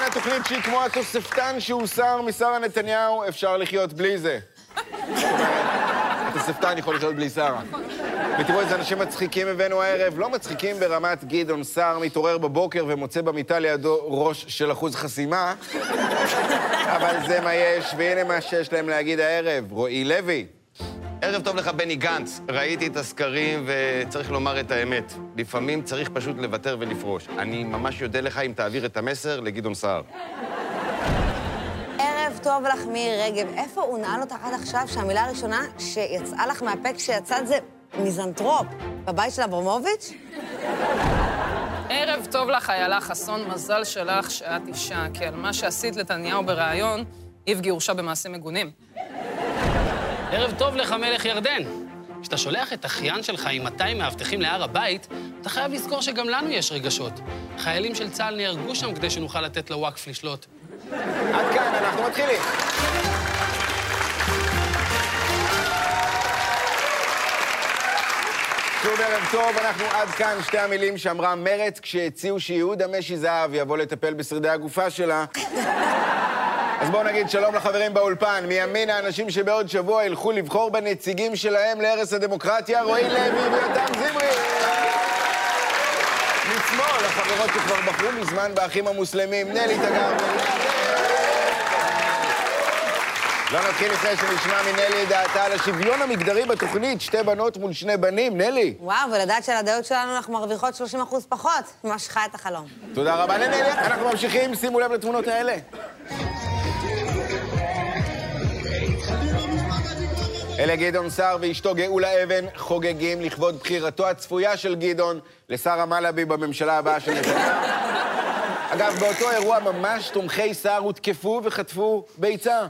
כאן התוכנית שהיא כמו התוספתן שהוסר משרה נתניהו, אפשר לחיות בלי זה. התוספתן יכול לחיות בלי שרה. ותראו איזה אנשים מצחיקים הבאנו הערב. לא מצחיקים ברמת גדעון סער מתעורר בבוקר ומוצא במיטה לידו ראש של אחוז חסימה, אבל זה מה יש, והנה מה שיש להם להגיד הערב. רועי לוי. ערב טוב לך, בני גנץ. ראיתי את הסקרים וצריך לומר את האמת. לפעמים צריך פשוט לוותר ולפרוש. אני ממש אודה לך אם תעביר את המסר לגדעון סער. ערב טוב לך, מירי רגב. איפה הוא נעל אותך עד עכשיו שהמילה הראשונה שיצאה לך מהפה כשיצאת זה מיזנטרופ? בבית של אברמוביץ'? ערב טוב לך, איילה חסון, מזל שלך שאת אישה, כי על מה שעשית לנתניהו בריאיון, איבגי הורשע במעשים מגונים. ערב טוב לך, מלך ירדן. כשאתה שולח את אחיין שלך עם 200 מאבטחים להר הבית, אתה חייב לזכור שגם לנו יש רגשות. חיילים של צה"ל נהרגו שם כדי שנוכל לתת לוואקף לשלוט. עד כאן, אנחנו מתחילים. שוב ערב טוב, אנחנו עד כאן שתי המילים שאמרה מרצ כשהציעו שיהודה משי זהב יבוא לטפל בשרידי הגופה שלה. אז בואו נגיד שלום לחברים באולפן. מימין האנשים שבעוד שבוע ילכו לבחור בנציגים שלהם להרס הדמוקרטיה, רועי לוי ויותם זמרי. משמאל, החברות שכבר בחרו מזמן באחים המוסלמים, נלי תגר. לא נתחיל לפני שנשמע מנלי את דעתה על השוויון המגדרי בתוכנית, שתי בנות מול שני בנים. נלי. וואו, ולדעת שעל הדעות שלנו אנחנו מרוויחות 30 אחוז פחות, ממש חי את החלום. תודה רבה לנלי. אנחנו ממשיכים, שימו לב לתמונות האלה. אלה גדעון סער ואשתו גאולה אבן חוגגים לכבוד בחירתו הצפויה של גדעון לשר המלאבי בממשלה הבאה של נתניהו. אגב, באותו אירוע ממש תומכי סער הותקפו וחטפו ביצה.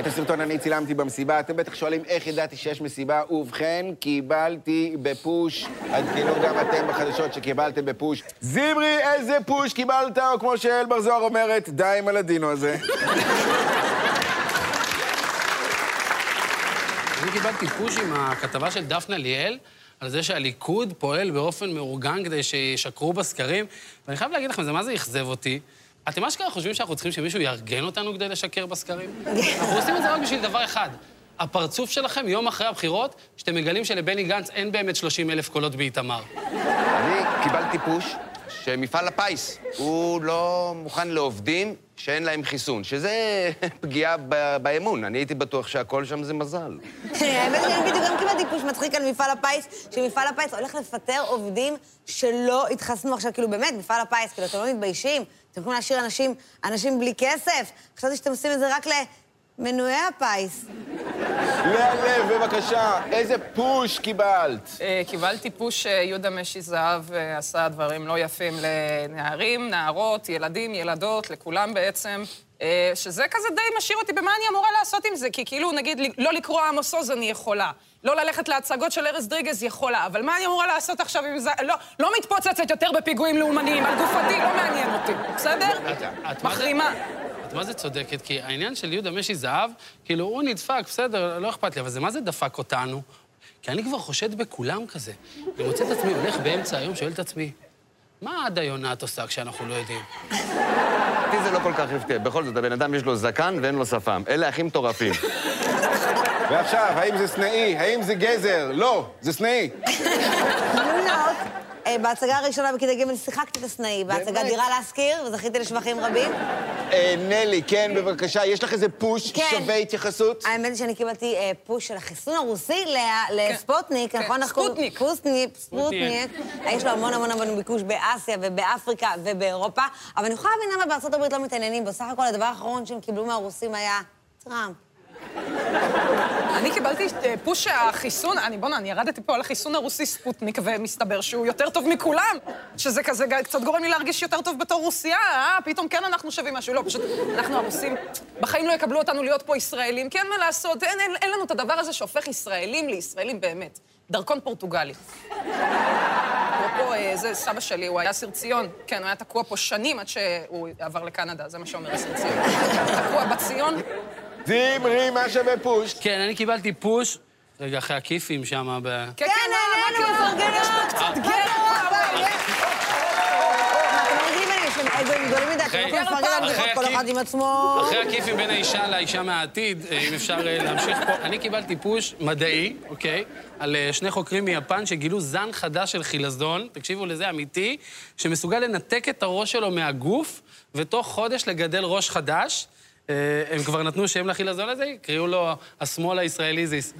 את הסרטון אני צילמתי במסיבה. אתם בטח שואלים איך ידעתי שיש מסיבה, ובכן, קיבלתי בפוש. עדכנו גם אתם בחדשות שקיבלתם בפוש. זמרי, איזה פוש קיבלת, או כמו שאל בר זוהר אומרת, די עם הלדינו הזה. אני קיבלתי פוש עם הכתבה של דפנה ליאל, על זה שהליכוד פועל באופן מאורגן כדי שישקרו בסקרים, ואני חייב להגיד לכם, זה מה זה אכזב אותי. אתם אשכרה חושבים שאנחנו צריכים שמישהו יארגן אותנו כדי לשקר בסקרים? אנחנו עושים את זה רק בשביל דבר אחד. הפרצוף שלכם יום אחרי הבחירות, שאתם מגלים שלבני גנץ אין באמת 30 אלף קולות באיתמר. אני קיבלתי פוש שמפעל הפיס, הוא לא מוכן לעובדים שאין להם חיסון, שזה פגיעה באמון. אני הייתי בטוח שהכל שם זה מזל. האמת שאני בדיוק גם קיבלתי פוש מצחיק על מפעל הפיס, שמפעל הפיס הולך לפטר עובדים שלא התחסנו עכשיו, כאילו באמת, מפעל הפיס, כאילו, אתם לא מתביישים? אתם יכולים להשאיר אנשים בלי כסף? חשבתי שאתם עושים את זה רק למנועי הפיס. לאה לב, בבקשה, איזה פוש קיבלת? אה, קיבלתי פוש שיהודה משי זהב אה, עשה דברים לא יפים לנערים, נערות, ילדים, ילדות, לכולם בעצם. אה, שזה כזה די משאיר אותי במה אני אמורה לעשות עם זה, כי כאילו, נגיד, לא לקרוא עמוס עוז אני יכולה. לא ללכת להצגות של ארז דריגז יכולה, אבל מה אני אמורה לעשות עכשיו עם זה? לא, לא מתפוצצת יותר בפיגועים לאומניים על גופתי, לא מעניין אותי, בסדר? את מחרימה. את מה זה צודקת? כי העניין של יהודה משי זהב, כאילו, הוא נדפק, בסדר, לא אכפת לי, אבל זה מה זה דפק אותנו? כי אני כבר חושד בכולם כזה. אני מוצא את עצמי הולך באמצע היום, שואל את עצמי, מה עדה יונת עושה כשאנחנו לא יודעים? אותי זה לא כל כך הפתיע. בכל זאת, הבן אדם יש לו זקן ואין לו שפם. אלה הכי מטורפים. ועכשיו, האם זה סנאי? האם זה גזר? לא, זה סנאי. אה, בהצגה הראשונה בכיתה ג' שיחקתי את הסנאי, בהצגה? דירה להשכיר, וזכיתי לשבחים רבים. אה, נלי, כן, בבקשה, יש לך איזה פוש כן. שווה התייחסות? האמת היא שאני קיבלתי אה, פוש של החיסון הרוסי ל- לספוטניק, כן, נכון? ספוטניק. ספוטניק. ספוטניק. יש לו המון המון המון ביקוש באסיה ובאפריקה ובאירופה, אבל אני יכולה להבין למה בארצות הברית לא מתעניינים בו. סך הכל הדבר האחרון שהם קיבלו מהרוסים היה טראמפ. אני קיבלתי אה, push שהחיסון, אני בוא'נה, אני ירדתי פה על החיסון הרוסי ספוטניק, ומסתבר שהוא יותר טוב מכולם. שזה כזה קצת גורם לי להרגיש יותר טוב בתור רוסייה, אה, פתאום כן אנחנו שווים משהו. לא, פשוט, אנחנו הרוסים, בחיים לא יקבלו אותנו להיות פה ישראלים, כי אין מה לעשות, אין, אין, אין לנו את הדבר הזה שהופך ישראלים לישראלים באמת. דרכון פורטוגלי. אפרופו, אה, זה סבא שלי, הוא היה אסיר ציון. כן, הוא היה תקוע פה שנים עד שהוא עבר לקנדה, זה מה שאומר אסיר ציון. תקוע בציון, זמרי, מה שווה פוש? כן, אני קיבלתי פוש, רגע, אחרי הכיפים שם, ב... כן, כן, כן, כן, מפרגן, יש פה קצת גר. מה, אתם לא רגילים ממני, יש לי האגואים גדולים מדי, אתם לא אחרי- הכיפים בין האישה לאישה מהעתיד, אה, אם אפשר אה, להמשיך פה. אני קיבלתי פוש מדעי, אוקיי? על אה, שני חוקרים מיפן שגילו זן חדש של חילזון, תקשיבו לזה, אמיתי, שמסוגל לנתק את הראש שלו מהגוף, ותוך חודש לגדל ראש חדש. אה, הם כבר נתנו שם לחילזון הזה, קראו לו השמאל הישראליזיס.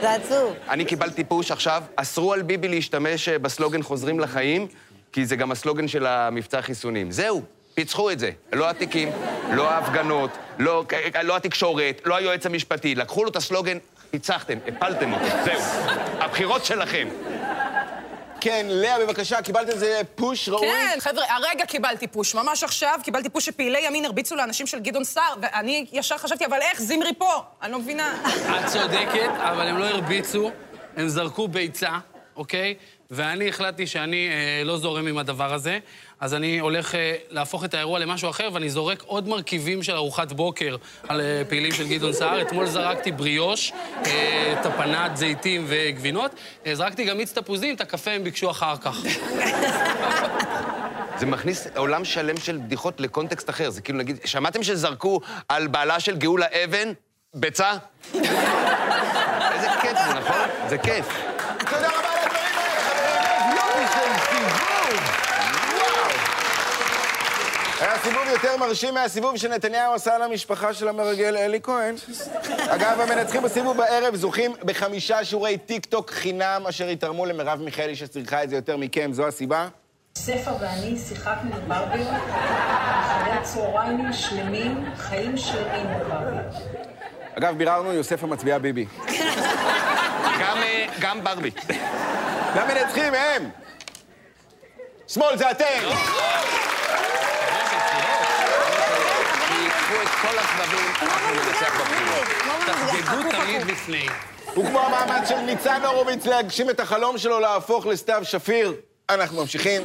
זה עצוב. אני קיבלתי פוש עכשיו, אסרו על ביבי להשתמש אה, בסלוגן חוזרים לחיים, כי זה גם הסלוגן של המבצע חיסונים. זהו, פיצחו את זה. לא התיקים, לא ההפגנות, לא, לא התקשורת, לא היועץ המשפטי. לקחו לו את הסלוגן, פיצחתם, הפלתם אותו. זהו. הבחירות שלכם. כן, לאה, בבקשה, קיבלת איזה פוש ראוי? כן, חבר'ה, הרגע קיבלתי פוש. ממש עכשיו קיבלתי פוש שפעילי ימין הרביצו לאנשים של גדעון סער, ואני ישר חשבתי, אבל איך, זמרי פה? אני לא מבינה. את צודקת, אבל הם לא הרביצו, הם זרקו ביצה, אוקיי? ואני החלטתי שאני אה, לא זורם עם הדבר הזה, אז אני הולך אה, להפוך את האירוע למשהו אחר, ואני זורק עוד מרכיבים של ארוחת בוקר על אה, פעילים של גדעון סער. אתמול זרקתי בריאוש, אה, טפנת זיתים וגבינות. זרקתי גם מיץ תפוזים, את הקפה הם ביקשו אחר כך. זה מכניס עולם שלם של בדיחות לקונטקסט אחר. זה כאילו, נגיד, שמעתם שזרקו על בעלה של גאולה אבן ביצה? איזה כיף זה, נכון? זה כיף. תודה רבה על הדברים האלה, חברים. יופי של סיבוב. וואו. היה סיבוב יותר מרשים מהסיבוב שנתניהו עשה למשפחה של המרגל אלי כהן. אגב, המנצחים בסיבוב בערב זוכים בחמישה שיעורי טיק טוק חינם, אשר יתרמו למרב מיכאלי שצריכה את זה יותר מכם. זו הסיבה? ספר ואני שיחקנו בברביות, אחרי הצהריים שלמים, חיים שלמים בברביות. אגב, ביררנו, יוספה מצביעה ביבי. גם, אה, גם ברבי. והמנצחים הם... שמאל זה אתם! ייקחו את כל הסבבים, אנחנו ננצח בבחירות. תחגגו תמיד לפני. וכמו המאמץ של ניצן הורוביץ להגשים את החלום שלו להפוך לסתיו שפיר, אנחנו ממשיכים.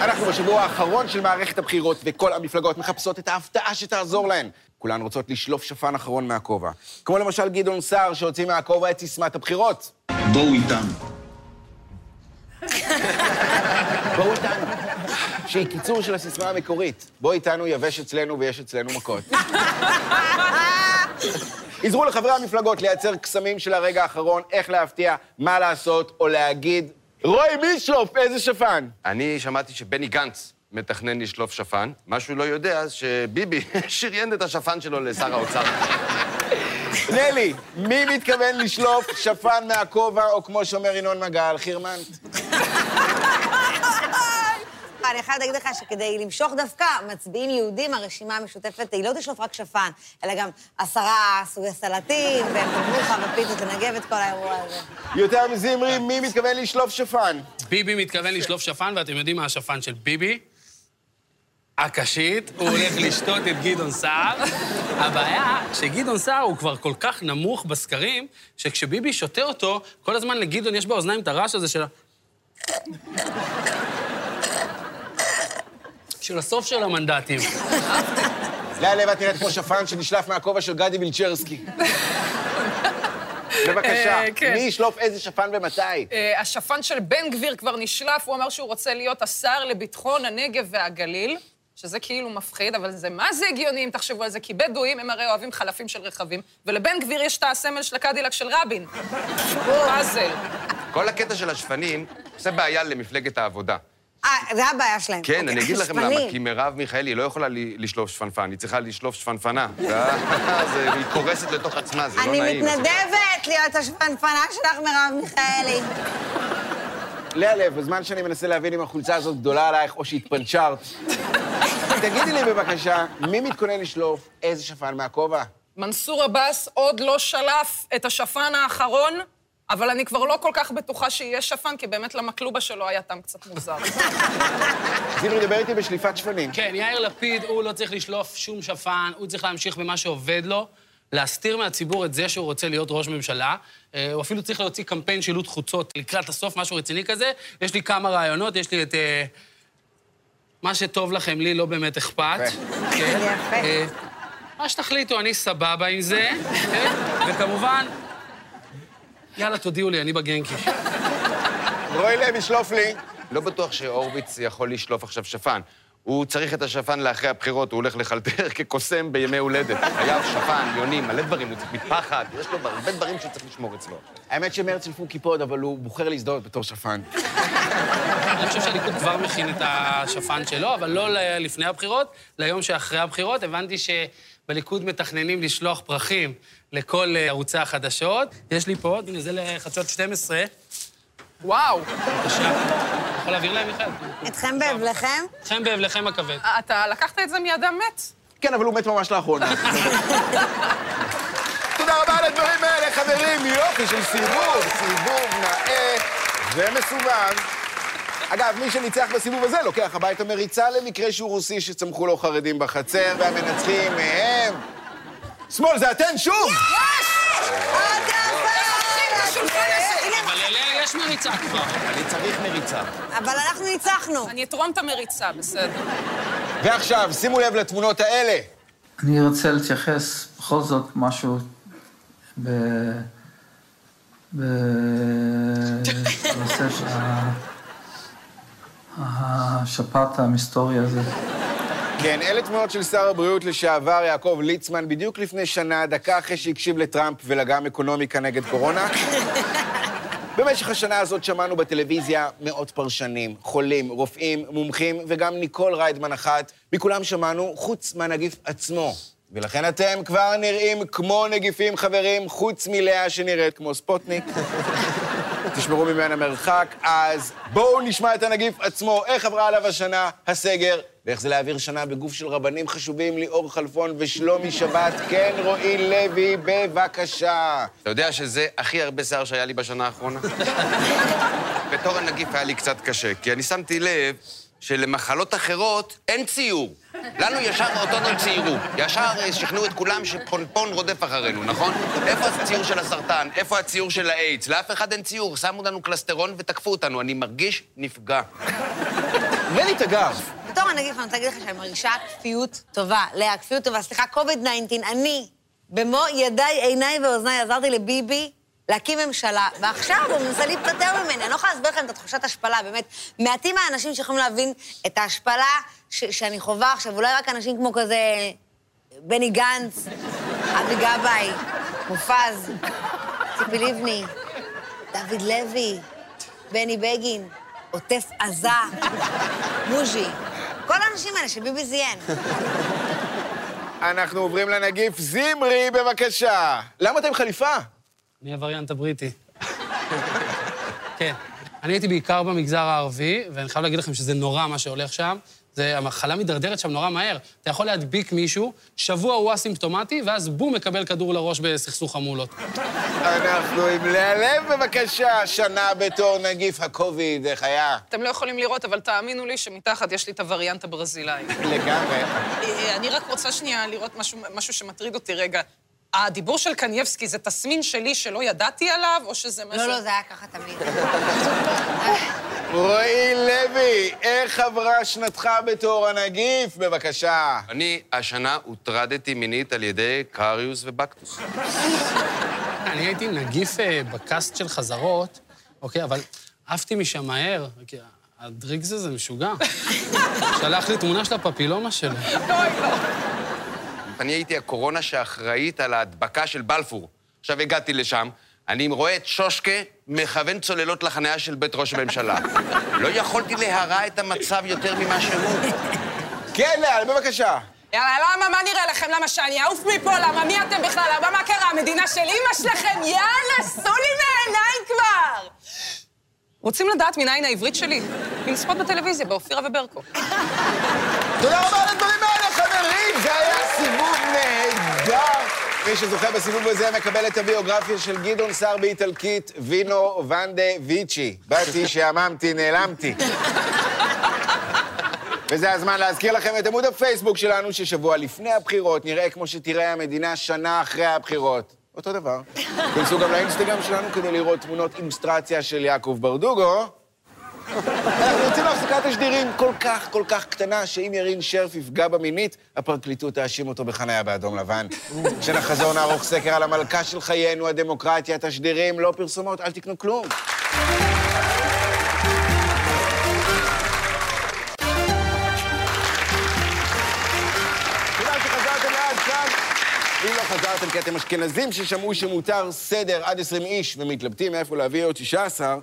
אנחנו בשבוע האחרון של מערכת הבחירות, וכל המפלגות מחפשות את ההפתעה שתעזור להן. כולן רוצות לשלוף שפן אחרון מהכובע. כמו למשל גדעון סער, שהוציא מהכובע את סיסמת הבחירות. בואו איתנו. בואו איתנו. שהיא קיצור של הסיסמה המקורית. בוא איתנו, יבש אצלנו ויש אצלנו מכות. עזרו לחברי המפלגות לייצר קסמים של הרגע האחרון, איך להפתיע, מה לעשות, או להגיד, רוי בישלוף, איזה שפן. אני שמעתי שבני גנץ מתכנן לשלוף שפן. מה שהוא לא יודע שביבי שריין את השפן שלו לשר האוצר. נלי, מי מתכוון לשלוף שפן מהכובע, או כמו שאומר ינון מגל, חירמנט? אני חייבת להגיד לך שכדי למשוך דווקא מצביעים יהודים, הרשימה המשותפת היא לא תשלוף רק שפן, אלא גם עשרה סוגי סלטים, ומבוכה ופיתות לנגב את כל האירוע הזה. יותר מזמרי, מי מתכוון לשלוף שפן? ביבי מתכוון לשלוף שפן, ואתם יודעים מה השפן של ביבי? הקשית, הוא הולך לשתות את גדעון סער. הבעיה שגדעון סער הוא כבר כל כך נמוך בסקרים, שכשביבי שותה אותו, כל הזמן לגדעון יש באוזניים את הרעש הזה של ה... של הסוף של המנדטים. לאה לב, את נראית כמו שפן שנשלף מהכובע של גדי וילצ'רסקי. בבקשה, אה, כן. מי ישלוף איזה שפן ומתי? אה, השפן של בן גביר כבר נשלף, הוא אמר שהוא רוצה להיות השר לביטחון הנגב והגליל, שזה כאילו מפחיד, אבל זה מה זה הגיוני אם תחשבו על זה, כי בדואים הם הרי אוהבים חלפים של רכבים, ולבן גביר יש את הסמל של הקדילק של רבין. פאזל. כל הקטע של השפנים עושה בעיה למפלגת העבודה. אה, זה הבעיה שלהם. כן, אוקיי, אני אגיד לכם למה. כי מרב מיכאלי לא יכולה ל- לשלוף שפנפן, היא צריכה לשלוף שפנפנה. אה, היא קורסת לתוך עצמה, זה לא אני נעים. מתנדבת להיות השפנפנה שלך, מרב מיכאלי. לאה לב, בזמן שאני מנסה להבין אם החולצה הזאת גדולה עלייך או שהתפנצ'רת, תגידי לי בבקשה, מי מתכונן לשלוף איזה שפן מהכובע? מנסור עבאס עוד לא שלף את השפן האחרון, אבל אני כבר לא כל כך בטוחה שיהיה שפן, כי באמת למקלובה שלו היה טעם קצת מוזר. זימרי, דבר איתי בשליפת שפנים. כן, יאיר לפיד, הוא לא צריך לשלוף שום שפן, הוא צריך להמשיך במה שעובד לו, להסתיר מהציבור את זה שהוא רוצה להיות ראש ממשלה. אה, הוא אפילו צריך להוציא קמפיין שילוט חוצות לקראת הסוף, משהו רציני כזה. יש לי כמה רעיונות, יש לי את... מה שטוב לכם, לי לא באמת אכפת. יפה. כן. יפה. אה, מה שתחליטו, אני סבבה עם זה, כן? וכמובן, יאללה, תודיעו לי, אני בגנקי. רועי לב, ישלוף לי. לא בטוח שהורוביץ יכול לשלוף עכשיו שפן. הוא צריך את השפן לאחרי הבחירות, הוא הולך לחלטר כקוסם בימי הולדת. חייב שפן, יונים, מלא דברים, הוא צריך מטפחת, יש לו הרבה דברים שהוא צריך לשמור אצלו. האמת שמרצל פוק קיפוד, אבל הוא בוחר להזדהות בתור שפן. אני חושב שהליכוד כבר מכין את השפן שלו, אבל לא לפני הבחירות, ליום שאחרי הבחירות. הבנתי שבליכוד מתכננים לשלוח פרחים לכל אה, ערוצי החדשות. יש לי פה, הנה, זה לחדשות 12. וואו. בבקשה. יכול להעביר להם, מיכאל? אתכם באבלכם? אתכם באבלכם הכבד. אתה לקחת את זה מאדם מת? כן, אבל הוא מת ממש לאחרונה. תודה רבה על הדברים האלה, חברים. יופי של סיבוב, סיבוב נאה ומסובב. אגב, מי שניצח בסיבוב הזה לוקח הביתה מריצה למקרה שהוא רוסי שצמחו לו חרדים בחצר, והמנצחים הם... שמאל זה אתן שוב! עוד יפה! יש מריצה כבר. אני צריך מריצה. אבל אנחנו ניצחנו. אני אתרום את המריצה, בסדר. ועכשיו, שימו לב לתמונות האלה. אני רוצה להתייחס בכל זאת משהו ב... בנושא של השפעת המסתורי הזה. כן, אלה תמונות של שר הבריאות לשעבר יעקב ליצמן, בדיוק לפני שנה, דקה אחרי שהקשיב לטראמפ ולגם אקונומיקה נגד קורונה. במשך השנה הזאת שמענו בטלוויזיה מאות פרשנים, חולים, רופאים, מומחים, וגם ניקול ריידמן אחת. מכולם שמענו, חוץ מהנגיף עצמו. ולכן אתם כבר נראים כמו נגיפים, חברים, חוץ מלאה שנראית כמו ספוטניק. תשמרו ממנה מרחק, אז בואו נשמע את הנגיף עצמו, איך עברה עליו השנה, הסגר, ואיך זה להעביר שנה בגוף של רבנים חשובים, ליאור כלפון ושלומי שבת. כן, רועי לוי, בבקשה. אתה יודע שזה הכי הרבה שיער שהיה לי בשנה האחרונה? בתור הנגיף היה לי קצת קשה, כי אני שמתי לב שלמחלות אחרות אין ציור. לנו ישר אותנו ציירו. ישר אה, שכנעו את כולם שפונפון רודף אחרינו, נכון? איפה הציור של הסרטן? איפה הציור של האיידס? לאף אחד אין ציור. שמו לנו קלסטרון ותקפו אותנו. אני מרגיש נפגע. רני תגר. בתור הנגיף, אני רוצה להגיד לך שאני מרגישה כפיות טובה. לאה, כפיות טובה. סליחה, COVID-19, אני, במו ידיי, עיניי ואוזניי, עזרתי לביבי להקים ממשלה, ועכשיו הוא מנסה להיפטר ממני. אני לא יכולה להסביר לכם את התחושת השפלה, באמת. מעטים האנשים שיכולים להבין את ההשפלה ש- שאני חווה עכשיו, אולי רק אנשים כמו כזה בני גנץ, אבי גבאי, מופז, ציפי לבני, דוד לוי, בני בגין, עוטף עזה, מוז'י. כל האנשים האלה שביבי זיין. אנחנו עוברים לנגיף זמרי, בבקשה. למה אתה עם חליפה? אני הווריאנט הבריטי. כן. אני הייתי בעיקר במגזר הערבי, ואני חייב להגיד לכם שזה נורא מה שהולך שם. זה, המחלה מידרדרת שם נורא מהר. אתה יכול להדביק מישהו, שבוע הוא אסימפטומטי, ואז בום, מקבל כדור לראש בסכסוך חמולות. אנחנו עם לאה לב, בבקשה. שנה בתור נגיף הקוביד, איך היה? אתם לא יכולים לראות, אבל תאמינו לי שמתחת יש לי את הווריאנט הברזילאי. לגמרי. אה, אני רק רוצה שנייה לראות משהו, משהו שמטריד אותי רגע. הדיבור של קנייבסקי זה תסמין שלי שלא ידעתי עליו, או שזה משהו... לא, לא, זה היה ככה תמיד. רועי לוי, איך עברה שנתך בתור הנגיף, בבקשה? אני השנה הוטרדתי מינית על ידי קריוס ובקטוס. אני הייתי נגיף אה, בקאסט של חזרות, אוקיי, אבל עפתי משם מהר, כי הדריקס הזה משוגע. שלח לי תמונה של הפפילומה שלו. אני הייתי הקורונה שאחראית על ההדבקה של בלפור. עכשיו הגעתי לשם, אני רואה את שושקה מכוון צוללות לחניה של בית ראש הממשלה. לא יכולתי להרע את המצב יותר ממה שהוא. כן, לאה, בבקשה. יאללה, למה? מה נראה לכם? למה שאני אעוף מפה? למה? מי אתם בכלל? למה? מה קרה? המדינה של אימא שלכם? יאללה, סעו לי מהעיניים כבר! רוצים לדעת מניין העברית שלי? לצפות בטלוויזיה, באופירה וברקו. תודה רבה על הדברים האלה, חברים! זה היה סיבוב נהדר! מי שזוכה בסיבוב הזה מקבל את הביוגרפיה של גדעון סער באיטלקית, וינו ונדה ויצ'י. באתי, שעממתי, נעלמתי. וזה הזמן להזכיר לכם את עמוד הפייסבוק שלנו, ששבוע לפני הבחירות נראה כמו שתראה המדינה שנה אחרי הבחירות. אותו דבר. כנסו גם לאינסטגרם שלנו כדי לראות תמונות אילוסטרציה של יעקב ברדוגו. אנחנו יוצאים להפסקת תשדירים כל כך כל כך קטנה, שאם ירין שרף יפגע בה מינית, הפרקליטות תאשים אותו בחניה באדום לבן. כשנחזור נערוך סקר על המלכה של חיינו, הדמוקרטיה, תשדירים, לא פרסומות, אל תקנו כלום. חזרתם כי אתם אשכנזים ששמעו שמותר סדר עד 20 איש ומתלבטים מאיפה להביא עוד 16,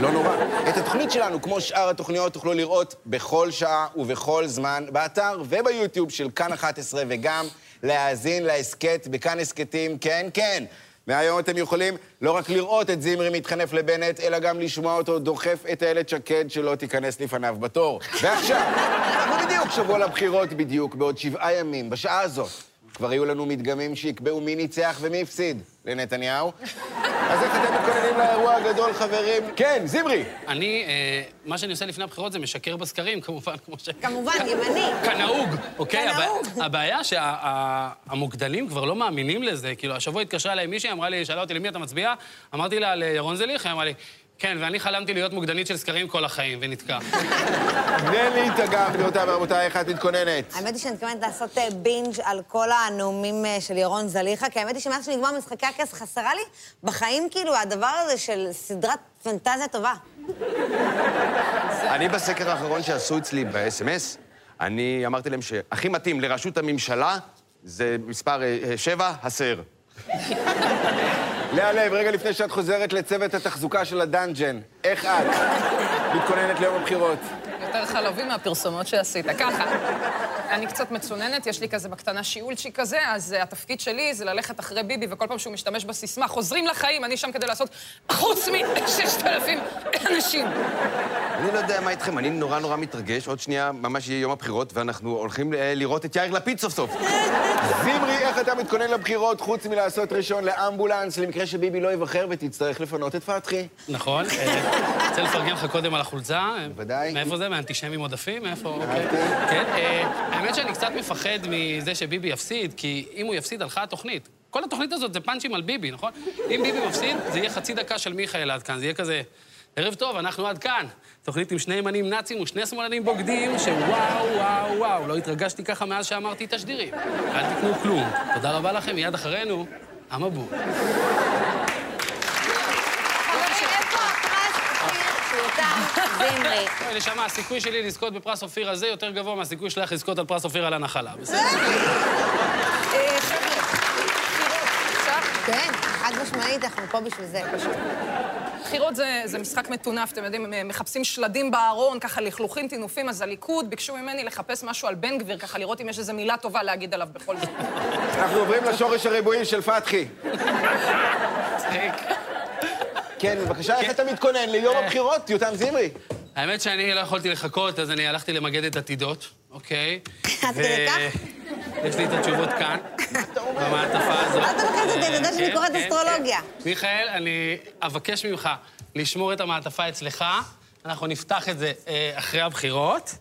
לא נורא. את התוכנית שלנו, כמו שאר התוכניות, תוכלו לראות בכל שעה ובכל זמן באתר וביוטיוב של כאן 11, וגם להאזין להסכת בכאן הסכתים, כן, כן. מהיום אתם יכולים לא רק לראות את זמרי מתחנף לבנט, אלא גם לשמוע אותו דוחף את איילת שקד שלא תיכנס לפניו בתור. ועכשיו, אנחנו בדיוק שבוע לבחירות בדיוק, בעוד שבעה ימים, בשעה הזאת. כבר היו לנו מדגמים שיקבעו מי ניצח ומי הפסיד לנתניהו. אז איך אתם מתכוננים לאירוע הגדול, חברים? כן, זמרי. אני, אה, מה שאני עושה לפני הבחירות זה משקר בסקרים, כמובן, כמו ש... כמובן, ימני. כנהוג, אוקיי? כנהוג. הבע- הבעיה שהמוקדנים כבר לא מאמינים לזה. כאילו, השבוע התקשרה אליי מישהי, אמרה לי, שאלה אותי למי אתה מצביע? אמרתי לה, לירון זליך, היא אמרה לי, כן, ואני חלמתי להיות מוקדנית של סקרים כל החיים, ונתקע. נלי תגר, גבירותיי ורבותיי, איך את מתכוננת? האמת היא שאני מתכוונת לעשות אה, בינג' על כל הנאומים אה, של ירון זליכה, כי האמת היא שמאז שנגמר משחקי הכס חסרה לי בחיים, כאילו, הדבר הזה של סדרת פנטזיה טובה. אני בסקר האחרון שעשו אצלי ב-SMS, אני אמרתי להם שהכי מתאים לראשות הממשלה זה מספר אה, אה, שבע, הסר. לאה לב, רגע לפני שאת חוזרת לצוות התחזוקה של הדאנג'ן, איך את מתכוננת ליום הבחירות? יותר חלבי מהפרסומות שעשית. ככה, אני קצת מצוננת, יש לי כזה בקטנה שיעולצ'יק כזה, אז uh, התפקיד שלי זה ללכת אחרי ביבי, וכל פעם שהוא משתמש בסיסמה, חוזרים לחיים, אני שם כדי לעשות חוץ מ-6,000 אנשים. אני לא יודע מה איתכם, אני נורא נורא מתרגש. עוד שנייה ממש יהיה יום הבחירות, ואנחנו הולכים אה, לראות את יאיר לפיד סוף סוף. זמרי, איך אתה מתכונן לבחירות חוץ מלעשות ראשון לאמבולנס למקרה שביבי לא ייבחר ותצטרך לפנות את פתחי? נכון? אה, רוצה לפרגן לך קודם על החולצה? אה, בוודאי. מאיפה זה? מאנטישמים עודפים? מאיפה? אוקיי. כן, אה, האמת שאני קצת מפחד מזה שביבי יפסיד, כי אם הוא יפסיד, הלכה התוכנית. כל התוכנית הזאת זה פאנצ'ים על ביבי, נכון? אם ביבי מפסיד, זה יהיה חצי דקה של מיכאל עד כאן, זה יהיה כזה... ערב טוב, אנחנו עד כאן. תוכנית עם שני ימנים נאצים ושני שמאלנים בוגדים, שוואו, וואו, וואו, לא התרגשתי ככה מאז שאמרתי תשדירים. אל תקנו כלום. תודה רבה לכם, מיד אחרינו, המבול. חברים, איפה הפרס אופיר שאותם זמרי? נשמה, הסיכוי שלי לזכות בפרס אופיר הזה יותר גבוה מהסיכוי שלך לזכות על פרס אופיר על הנחלה. בסדר? אה, אפשר? כן, חד משמעית, אנחנו פה בשביל זה. בחירות זה, זה משחק מטונף, אתם יודעים, הם מחפשים שלדים בארון, ככה לכלוכים, טינופים, אז הליכוד ביקשו ממני לחפש משהו על בן גביר, ככה לראות אם יש איזו מילה טובה להגיד עליו בכל זאת. אנחנו עוברים לשורש הריבועים של פתחי. כן, בבקשה, איך אתה מתכונן ליום הבחירות, יותם זמרי? האמת שאני לא יכולתי לחכות, אז אני הלכתי למגד את עתידות, אוקיי? עד כדי כך? יש לי את התשובות כאן, במעטפה הזאת. אל תבקש אותי, אתה יודע שאני כן, קוראת כן, אסטרולוגיה. כן. מיכאל, אני אבקש ממך לשמור את המעטפה אצלך. אנחנו נפתח את זה אה, אחרי הבחירות.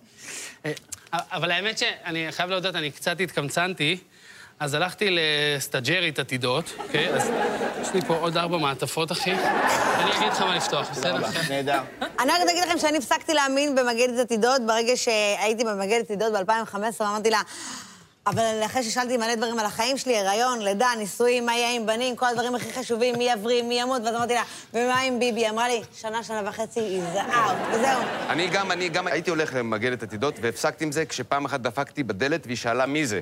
אה, אבל האמת שאני חייב להודות, אני קצת התקמצנתי. אז הלכתי לסטאג'רית עתידות, אוקיי? אז יש לי פה עוד ארבע מעטפות, אחי. אני אגיד לך מה לפתוח, בסדר? נהדר. אני רק אגיד לכם שאני הפסקתי להאמין במגדת עתידות ברגע שהייתי במגדת עתידות ב-2015, אמרתי לה, אבל אחרי ששאלתי מלא דברים על החיים שלי, הריון, לידה, נישואים, מה יהיה עם בנים, כל הדברים הכי חשובים, מי יבריא, מי ימות, ואז אמרתי לה, ומה עם ביבי? היא אמרה לי, שנה, שנה וחצי, יזהר, וזהו. אני גם, אני גם הייתי הולך למגד את עתידות, והפסקתי עם זה כשפעם אחת דפקתי בדלת והיא שאלה מי זה.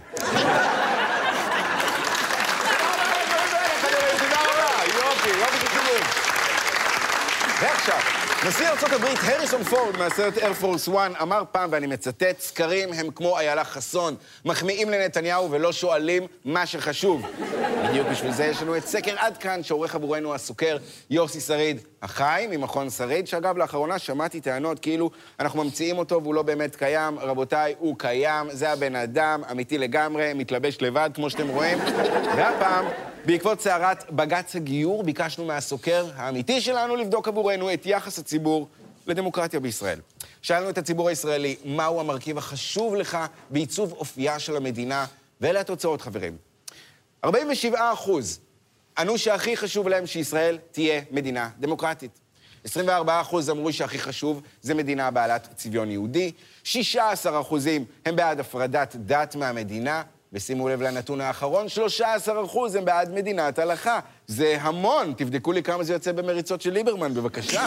תודה רבה, יופי, יופי של חיבור. ועכשיו, נשיא הברית הריסון פורד מהסרט איירפורס 1 אמר פעם, ואני מצטט, סקרים הם כמו איילה חסון, מחמיאים לנתניהו ולא שואלים מה שחשוב. בדיוק בשביל זה יש לנו את סקר עד כאן, שעורך עבורנו הסוקר יוסי שריד החי ממכון שריד, שאגב, לאחרונה שמעתי טענות כאילו אנחנו ממציאים אותו והוא לא באמת קיים. רבותיי, הוא קיים, זה הבן אדם, אמיתי לגמרי, מתלבש לבד, כמו שאתם רואים. והפעם, בעקבות סערת בג"ץ הגיור, ביקשנו מהסוקר האמיתי שלנו לבדוק עבורנו את יחס הציבור לדמוקרטיה בישראל. שאלנו את הציבור הישראלי, מהו המרכיב החשוב לך בעיצוב אופייה של המדינה, ואלה התוצאות, חברים. 47 אחוז ענו שהכי חשוב להם שישראל תהיה מדינה דמוקרטית. 24 אחוז אמרו שהכי חשוב זה מדינה בעלת צביון יהודי, 16 אחוזים הם בעד הפרדת דת מהמדינה, ושימו לב לנתון האחרון, 13% הם בעד מדינת הלכה. זה המון, תבדקו לי כמה זה יוצא במריצות של ליברמן, בבקשה.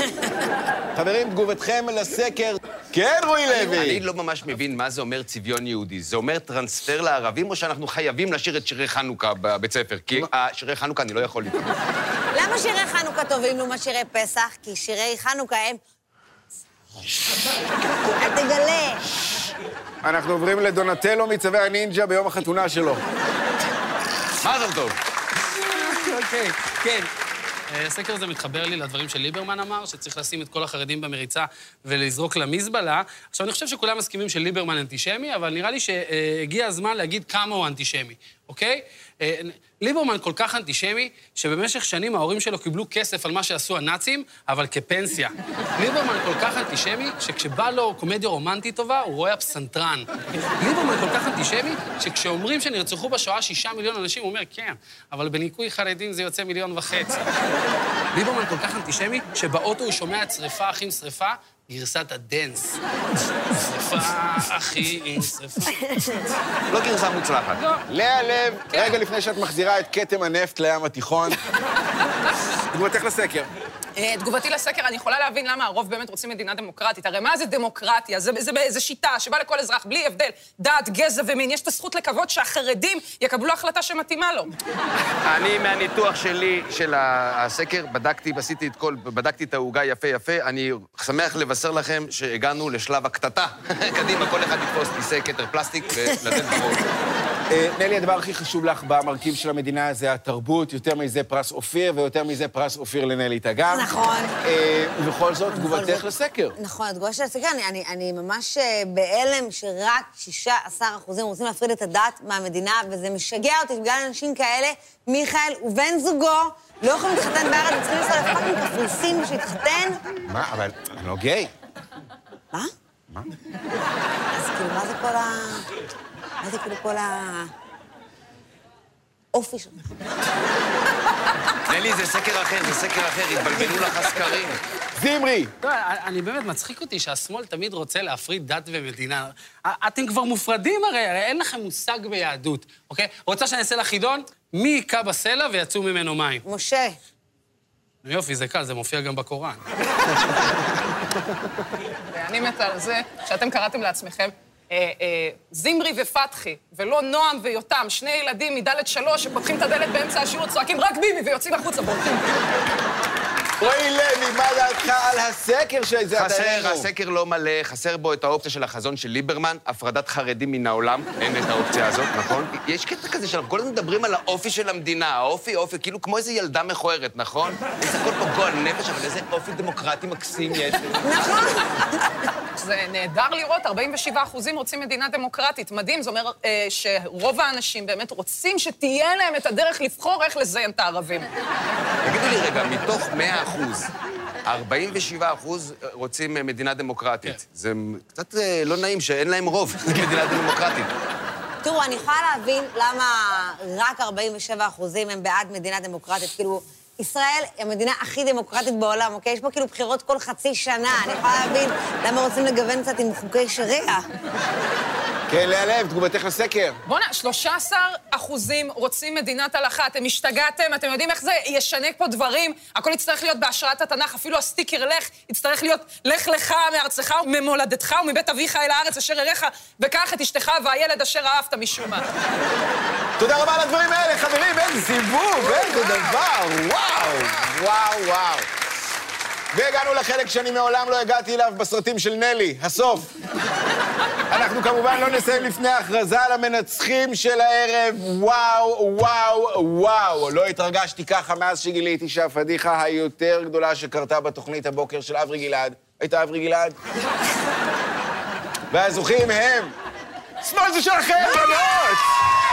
חברים, תגובתכם לסקר. כן, רועי לוי. אני לא ממש מבין מה זה אומר צביון יהודי. זה אומר טרנספר לערבים, או שאנחנו חייבים לשיר את שירי חנוכה בבית ספר? כי אה, שירי חנוכה אני לא יכול לקרוא. למה שירי חנוכה טובים לעומת שירי פסח? כי שירי חנוכה הם... אל תגלה. אנחנו עוברים לדונטלו מצווי הנינג'ה ביום החתונה שלו. מזל טוב. אוקיי, כן. אה, הסקר הזה מתחבר לי לדברים שליברמן אמר, שצריך לשים את כל החרדים במריצה ולזרוק למזבלה. עכשיו, אני חושב שכולם מסכימים שליברמן אנטישמי, אבל נראה לי שהגיע הזמן להגיד כמה הוא אנטישמי, אוקיי? ליברמן כל כך אנטישמי, שבמשך שנים ההורים שלו קיבלו כסף על מה שעשו הנאצים, אבל כפנסיה. ליברמן כל כך אנטישמי, שכשבא לו קומדיה רומנטית טובה, הוא רואה הפסנתרן. ליברמן כל כך אנטישמי, שכשאומרים שנרצחו בשואה שישה מיליון אנשים, הוא אומר, כן, אבל בניכוי חרדים זה יוצא מיליון וחצי. ליברמן כל כך אנטישמי, שבאוטו הוא שומע את שריפה אחים שריפה, גרסת הדנס. שריפה אחים שריפה. לא גרסה מוצלחת. לאה לב, רגע לפני שאת מחזירה את כתם הנפט לים התיכון, תגובתך לסקר. אה, תגובתי לסקר, אני יכולה להבין למה הרוב באמת רוצים מדינה דמוקרטית. הרי מה זה דמוקרטיה? זה, זה, זה שיטה שבה לכל אזרח, בלי הבדל, דת, גזע ומין, יש את הזכות לקוות שהחרדים יקבלו החלטה שמתאימה לו. אני, מהניתוח שלי, של הסקר, בדקתי, עשיתי את כל, בדקתי את העוגה יפה יפה, אני שמח לבשר לכם שהגענו לשלב הקטטה. קדימה, כל אחד יתפוס כיסא כתר פלסטיק ולתת בראש. אה, נלי, הדבר הכי חשוב לך במרכיב של המדינה זה התרבות, יותר מזה פרס אופיר, ויותר מזה פרס אופיר לנלי תגר. נכון. אה, ובכל זאת, תגובתך. לסקר. נכון, התגובה של הסקר, אני, ממש אה, בהלם שרק 16 אחוזים רוצים להפריד את הדת מהמדינה, וזה משגע אותי בגלל אנשים כאלה. מיכאל ובן זוגו לא יכולים להתחתן בארץ, הם צריכים לנסוע לפאקינג קפריסין בשביל להתחתן. מה, אבל אני לא גיי. מה? מה? אז כאילו, מה זה כל ה... מה זה כאילו כל ה... אופי שלך? נלי, זה סקר אחר, זה סקר אחר, התבלבלו לך הסקרים. זמרי! לא, אני באמת, מצחיק אותי שהשמאל תמיד רוצה להפריד דת ומדינה. אתם כבר מופרדים הרי, הרי אין לכם מושג ביהדות, אוקיי? רוצה שאני אעשה לך חידון? מי היכה בסלע ויצאו ממנו מים? משה, יופי, זה קל, זה מופיע גם בקוראן. ואני מתה על זה שאתם קראתם לעצמכם אה, אה, זמרי ופתחי, ולא נועם ויותם, שני ילדים מדלת שלוש שפותחים את הדלת באמצע השיעור, צועקים רק ביבי ויוצאים החוצה, בורחים. רועי לוי, מה דעתך על הסקר שזה חסר, הסקר לא מלא, חסר בו את האופציה של החזון של ליברמן, הפרדת חרדים מן העולם, אין את האופציה הזאת, נכון? יש קטע כזה שאנחנו כל הזמן מדברים על האופי של המדינה, האופי, האופי, כאילו כמו איזה ילדה מכוערת, נכון? זה הכל פה גועל נפש, אבל איזה אופי דמוקרטי מקסים יש. נכון. זה נהדר לראות, 47 אחוזים רוצים מדינה דמוקרטית. מדהים, זה אומר אה, שרוב האנשים באמת רוצים שתהיה להם את הדרך לבחור איך לזיין את הערבים. תגידו לי רגע, מתוך 100 אחוז, 47 אחוז רוצים מדינה דמוקרטית. זה קצת אה, לא נעים שאין להם רוב במדינה דמוקרטית. תראו, אני יכולה להבין למה רק 47 אחוזים הם בעד מדינה דמוקרטית. כאילו, ישראל היא המדינה הכי דמוקרטית בעולם, אוקיי? יש פה כאילו בחירות כל חצי שנה. אני יכולה להבין למה רוצים לגוון קצת עם חוקי שריעה. כן, לאה לב, תגובתך לסקר. בואנה, 13 אחוזים רוצים מדינת הלכה. אתם השתגעתם? אתם יודעים איך זה ישנה פה דברים? הכל יצטרך להיות בהשראת התנ"ך, אפילו הסטיקר לך יצטרך להיות לך לך מארצך וממולדתך ומבית אביך אל הארץ אשר אליך, וקח את אשתך והילד אשר אהבת משום מה. תודה רבה על הדברים האלה, חברים, איזה סיבוב, איזה דבר, וואו, וואו, וואו. והגענו לחלק שאני מעולם לא הגעתי אליו בסרטים של נלי, הסוף. אנחנו כמובן לא נסיים לפני ההכרזה על המנצחים של הערב. וואו, וואו, וואו. לא התרגשתי ככה מאז שגיליתי שהפדיחה היותר גדולה שקרתה בתוכנית הבוקר של אברי גלעד הייתה אברי גלעד. והזוכים הם... שמאל זה שלכם, בנות!